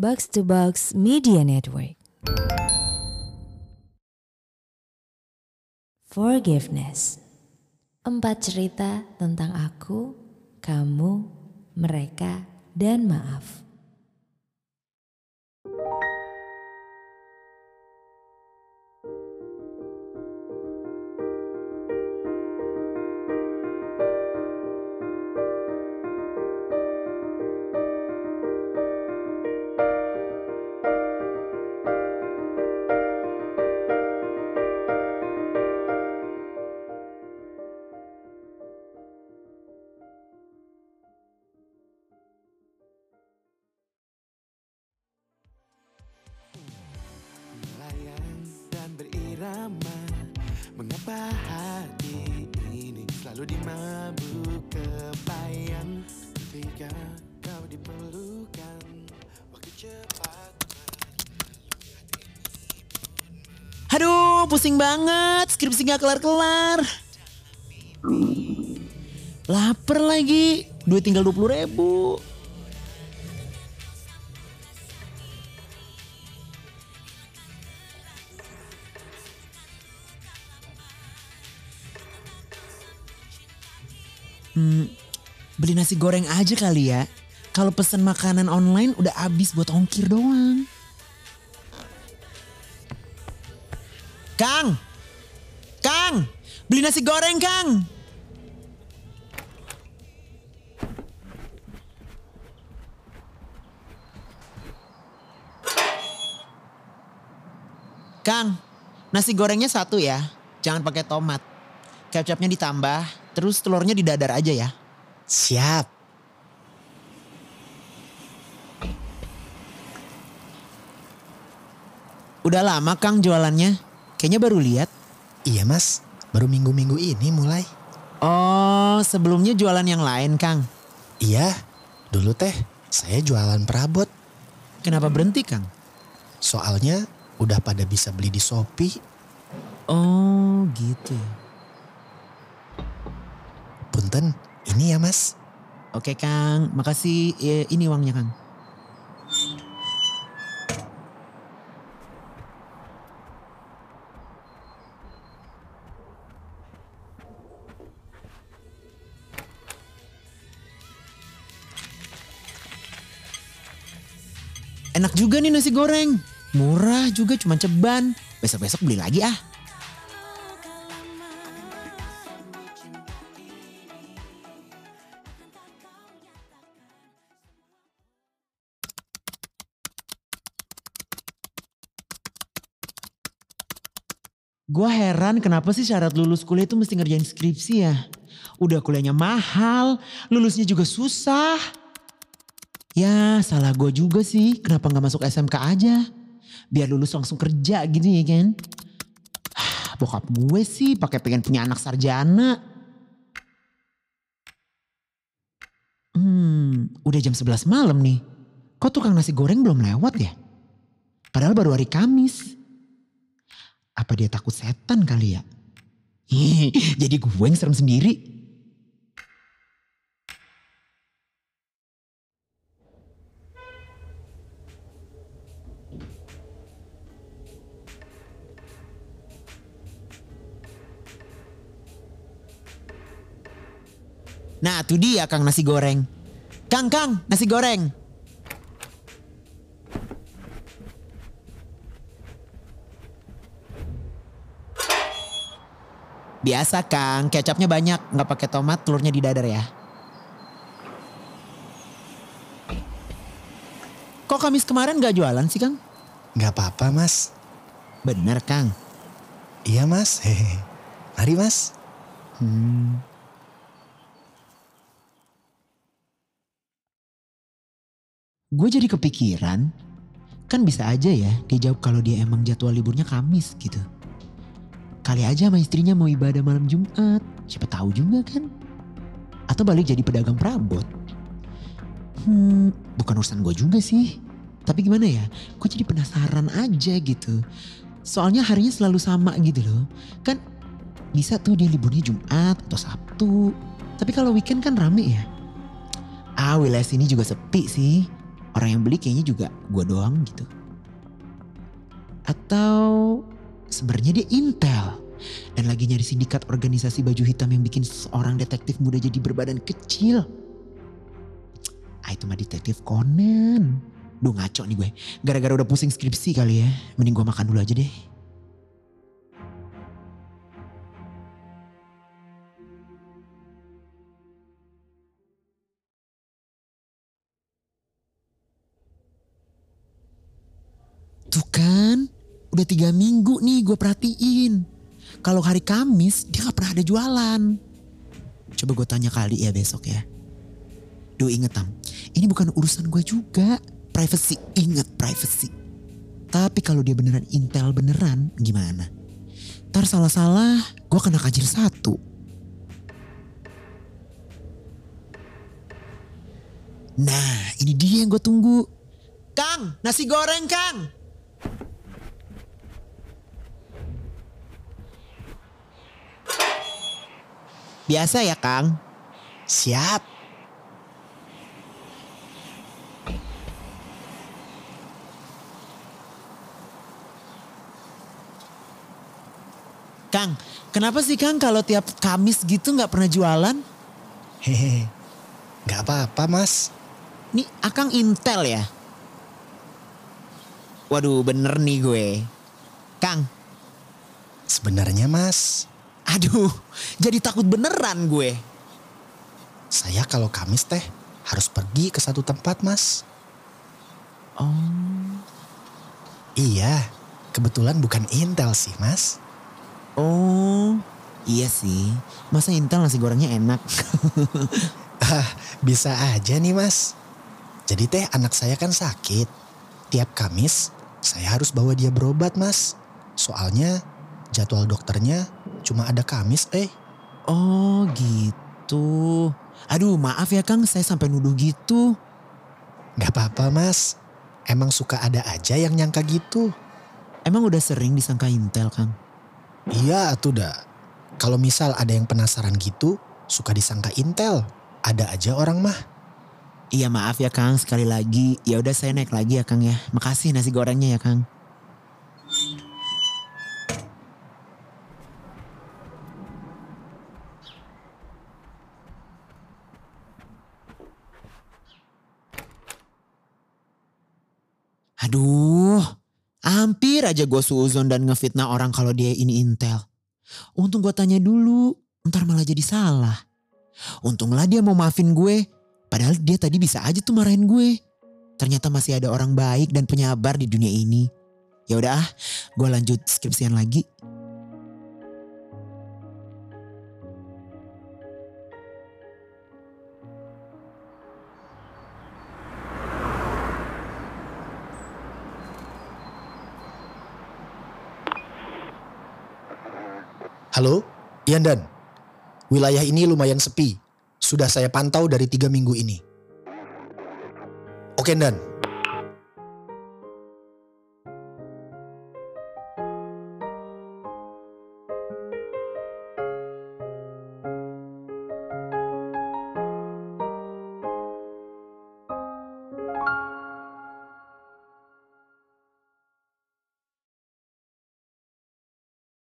Box to Box Media Network. Forgiveness. Empat cerita tentang aku, kamu, mereka, dan maaf. Berirama Mengapa hati ini selalu dimabuk kebayang Ketika kau diperlukan Waktu cepat Aduh, pusing banget. Skripsi gak kelar-kelar. Laper lagi. Duit tinggal 20 ribu. Hmm, beli nasi goreng aja kali ya. Kalau pesen makanan online udah habis buat ongkir doang. Kang! Kang! Beli nasi goreng, Kang! Kang, nasi gorengnya satu ya. Jangan pakai tomat. Kecapnya ditambah, terus telurnya didadar aja ya. Siap. Udah lama Kang jualannya. Kayaknya baru lihat. Iya mas, baru minggu-minggu ini mulai. Oh, sebelumnya jualan yang lain, Kang. Iya, dulu teh saya jualan perabot. Kenapa berhenti, Kang? Soalnya udah pada bisa beli di Shopee. Oh, gitu. Punten, ini ya mas. Oke, Kang. Makasih. Ya, ini uangnya, Kang. Enak juga nih nasi goreng. Murah juga cuma ceban. Besok-besok beli lagi ah. Gua heran kenapa sih syarat lulus kuliah itu mesti ngerjain skripsi ya. Udah kuliahnya mahal, lulusnya juga susah. Ya salah gue juga sih, kenapa nggak masuk SMK aja? Biar lulus langsung kerja gitu ya kan. Bokap gue sih pakai pengen punya anak sarjana. Hmm, udah jam 11 malam nih. Kok tukang nasi goreng belum lewat ya? Padahal baru hari Kamis. Apa dia takut setan kali ya? Jadi gue yang serem sendiri. Nah tuh dia Kang nasi goreng. Kang, Kang, nasi goreng. Biasa Kang, kecapnya banyak, nggak pakai tomat, telurnya di dadar ya. Kok Kamis kemarin nggak jualan sih Kang? Gak apa-apa mas. Bener Kang. Iya mas. Hehe. Mari mas. Gue jadi kepikiran, kan bisa aja ya dia jawab kalau dia emang jadwal liburnya Kamis gitu. Kali aja sama istrinya mau ibadah malam Jumat, siapa tahu juga kan. Atau balik jadi pedagang perabot. Hmm, bukan urusan gue juga sih. Tapi gimana ya, gue jadi penasaran aja gitu. Soalnya harinya selalu sama gitu loh. Kan bisa tuh dia liburnya Jumat atau Sabtu. Tapi kalau weekend kan rame ya. Ah wilayah sini juga sepi sih. orang yang beli kayaknya juga gue doang gitu. Atau sebenarnya dia intel dan lagi nyari sindikat organisasi baju hitam yang bikin seorang detektif muda jadi berbadan kecil. Ah itu mah detektif Conan. Duh ngaco nih gue. Gara-gara udah pusing skripsi kali ya. Mending gue makan dulu aja deh. Tuh kan, udah tiga minggu nih gue perhatiin. Kalau hari Kamis dia gak pernah ada jualan. Coba gue tanya kali ya besok ya. Duh inget Tam, ini bukan urusan gue juga. Privacy, inget privacy. Tapi kalau dia beneran intel beneran gimana? Ntar salah-salah gue kena kajir satu. Nah ini dia yang gue tunggu. Kang, nasi goreng Kang. Biasa ya Kang? Siap. Kang, kenapa sih Kang kalau tiap Kamis gitu nggak pernah jualan? Hehehe. Gak apa-apa mas. Nih Akang Intel ya? Waduh bener nih gue. Kang, Sebenarnya mas, aduh jadi takut beneran gue. saya kalau Kamis teh harus pergi ke satu tempat mas. Oh, Iya, kebetulan bukan Intel sih mas. oh iya sih. Masa Intel nasi gorengnya enak? Ah, bisa aja nih mas. Jadi teh anak saya kan sakit. Tiap Kamis saya harus bawa dia berobat mas. Soalnya jadwal dokternya cuma ada Kamis eh. oh gitu. Aduh maaf ya Kang saya sampai nuduh gitu. Gak apa-apa mas. Emang suka ada aja yang nyangka gitu. Emang udah sering disangka Intel Kang? Iya tuh dah. Kalau misal ada yang penasaran gitu, suka disangka Intel. Ada aja orang mah. Iya maaf ya Kang sekali lagi. Ya udah saya naik lagi ya Kang ya. Makasih nasi gorengnya ya Kang. Aduh, hampir aja gue suuzon dan ngefitnah orang kalau dia ini Intel. Untung gue tanya dulu, ntar malah jadi salah. Untunglah dia mau maafin gue, padahal dia tadi bisa aja tuh marahin gue. Ternyata masih ada orang baik dan penyabar di dunia ini. Ya udah, ah, gue lanjut skripsian lagi. Halo, Ian Dan. Wilayah ini lumayan sepi. Sudah saya pantau dari tiga minggu ini. Oke Dan,